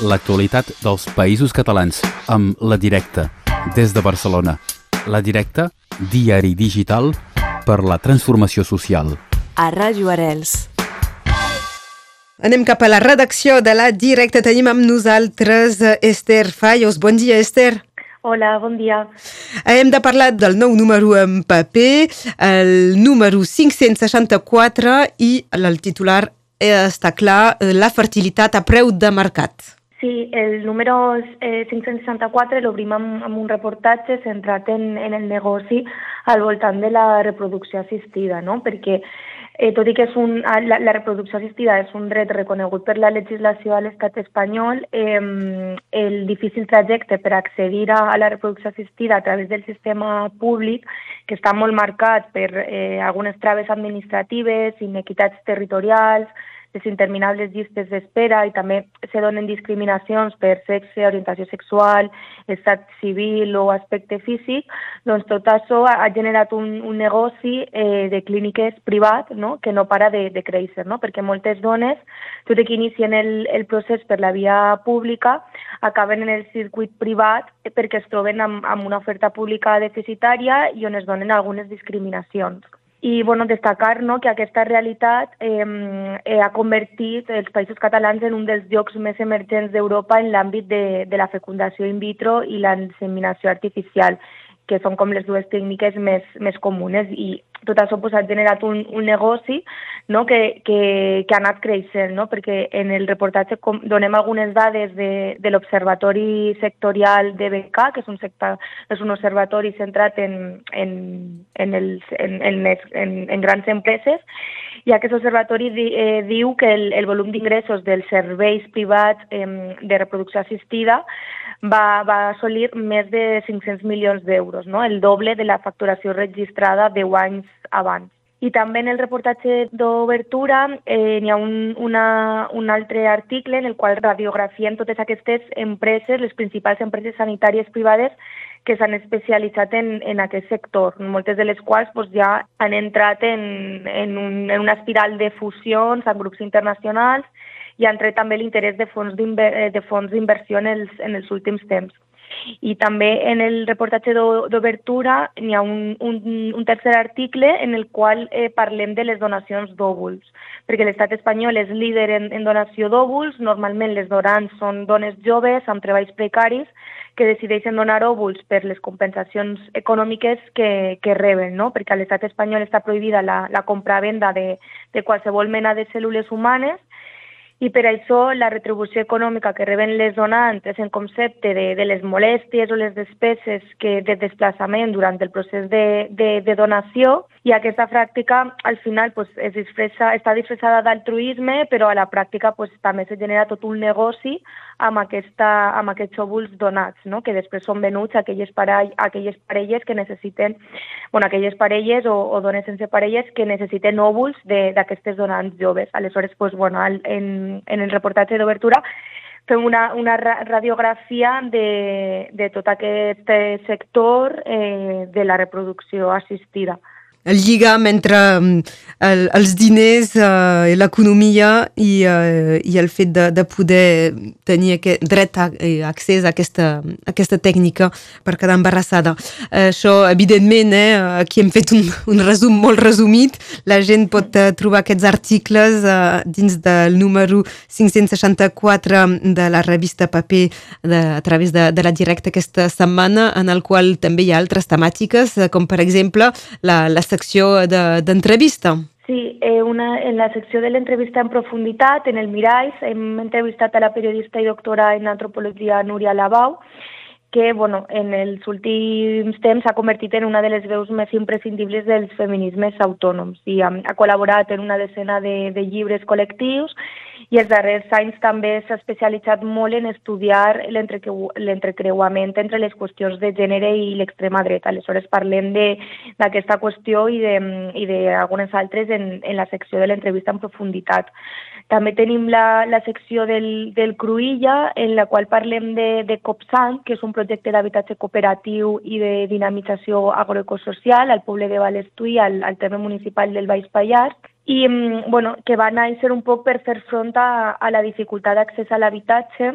l'actualitat dels països catalans amb La Directa, des de Barcelona. La Directa, diari digital per la transformació social. A Ràdio Arels. Anem cap a la redacció de La Directa. Tenim amb nosaltres Esther Fallos. Bon dia, Esther. Hola, bon dia. Hem de parlar del nou número en paper, el número 564 i el titular està clar, la fertilitat a preu de mercat. Sí, el número eh, 564 l'obrim amb, amb un reportatge centrat en, en el negoci al voltant de la reproducció assistida, no? perquè Eh, tot i que és un, la, la reproducció assistida és un dret reconegut per la legislació a l'estat espanyol, eh, el difícil trajecte per accedir a, a la reproducció assistida a través del sistema públic, que està molt marcat per eh, algunes traves administratives, inequitats territorials, les interminables llistes d'espera i també se donen discriminacions per sexe, orientació sexual, estat civil o aspecte físic, doncs tot això ha, generat un, un negoci eh, de clíniques privat no? que no para de, de créixer, no? perquè moltes dones, tot i que inicien el, el procés per la via pública, acaben en el circuit privat perquè es troben amb, amb una oferta pública deficitària i on es donen algunes discriminacions i bueno, destacar no, que aquesta realitat eh, eh, ha convertit els països catalans en un dels llocs més emergents d'Europa en l'àmbit de, de la fecundació in vitro i la inseminació artificial, que són com les dues tècniques més, més comunes. I tot això pues, ha generat un, un negoci no? que, que, que ha anat creixent, no? perquè en el reportatge com, donem algunes dades de, de l'Observatori Sectorial de BK, que és un, sector, és un observatori centrat en, en, en, els, en, en, en, en grans empreses, i aquest observatori di, eh, diu que el, el volum d'ingressos dels serveis privats eh, de reproducció assistida va, va assolir més de 500 milions d'euros, no? el doble de la facturació registrada 10 anys abans. I també en el reportatge d'obertura eh, hi ha un, una, un altre article en el qual radiografien totes aquestes empreses, les principals empreses sanitàries privades que s'han especialitzat en, en aquest sector, moltes de les quals doncs, ja han entrat en, en, un, en una espiral de fusions amb grups internacionals i han tret també l'interès de fons d'inversió en, els, en els últims temps. I també en el reportatge d'obertura n'hi ha un, un, un tercer article en el qual eh, parlem de les donacions d'òvuls, perquè l'estat espanyol és líder en, en donació d'òvuls, normalment les donants són dones joves amb treballs precaris que decideixen donar òvuls per les compensacions econòmiques que, que reben, no? perquè a l'estat espanyol està prohibida la, la compra-venda de, de qualsevol mena de cèl·lules humanes i per això la retribució econòmica que reben les donants en concepte de, de les molèsties o les despeses que de desplaçament durant el procés de, de, de donació i aquesta pràctica al final pues, es disfressa, està disfressada d'altruisme però a la pràctica pues, també se genera tot un negoci amb, aquesta, amb aquests òvuls donats, no? que després són venuts a aquelles, parell, a aquelles parelles que necessiten, bueno, aquelles parelles o, o dones sense parelles que necessiten òvuls d'aquestes donants joves. Aleshores, pues, bueno, en, en el reportatge d'obertura fem una, una radiografia de, de tot aquest sector eh, de la reproducció assistida el lligam entre mm, el, els diners i l'economia i, uh, i el fet de, de poder tenir aquest dret a, eh, accés a aquesta, a aquesta tècnica per quedar embarassada. Uh, això, evidentment, eh, aquí hem fet un, un resum molt resumit. La gent pot uh, trobar aquests articles uh, dins del número 564 de la revista Paper de, a través de, de la directa aquesta setmana, en el qual també hi ha altres temàtiques, com per exemple la, la secció d'entrevista. De, Sí, eh, una, en la secció de l'entrevista en profunditat, en el Miralls, hem entrevistat a la periodista i doctora en antropologia Núria Labau, que bueno, en els últims temps s'ha convertit en una de les veus més imprescindibles dels feminismes autònoms i ha, ha col·laborat en una decena de, de llibres col·lectius i els darrers anys també s'ha especialitzat molt en estudiar l'entrecreuament entre les qüestions de gènere i l'extrema dreta. Aleshores parlem d'aquesta qüestió i d'algunes altres en, en la secció de l'entrevista en profunditat. També tenim la, la secció del, del Cruïlla, en la qual parlem de, de COPSAN, que és un projecte d'habitatge cooperatiu i de dinamització agroecosocial al poble de Valestuí, al, al terme municipal del Baix Pallars, i mm, bueno, que va néixer un poc per fer front a, a la dificultat d'accés a l'habitatge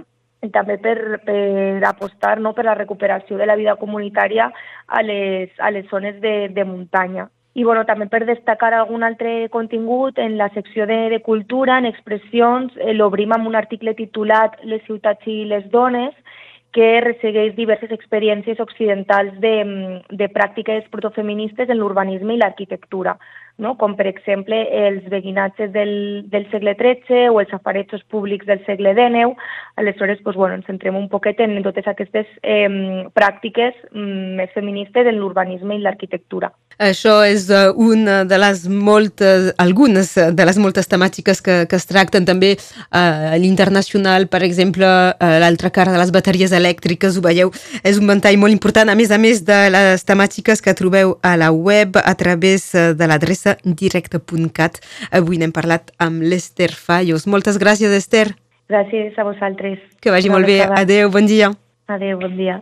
també per, per apostar no, per la recuperació de la vida comunitària a les, a les zones de, de muntanya. I bueno, també per destacar algun altre contingut, en la secció de, de cultura, en expressions, eh, l'obrim amb un article titulat Les ciutats i les dones, que ressegueix diverses experiències occidentals de, de pràctiques protofeministes en l'urbanisme i l'arquitectura no? com per exemple els veguinatges del, del segle XIII o els safaretjos públics del segle XIX. Aleshores, doncs, bueno, ens centrem un poquet en totes aquestes eh, pràctiques mm, més feministes en l'urbanisme i l'arquitectura. Això és uh, una de les moltes, algunes de les moltes temàtiques que, que es tracten també uh, a l'internacional, per exemple, uh, l'altra cara de les bateries elèctriques, ho veieu, és un ventall molt important, a més a més de les temàtiques que trobeu a la web a través de l'adreça directe.cat. Avui n'hem parlat amb l'Ester Fallos. Moltes gràcies, Esther. Gràcies a vosaltres. Que vagi molt bé. Adéu, bon dia. Adéu, bon dia.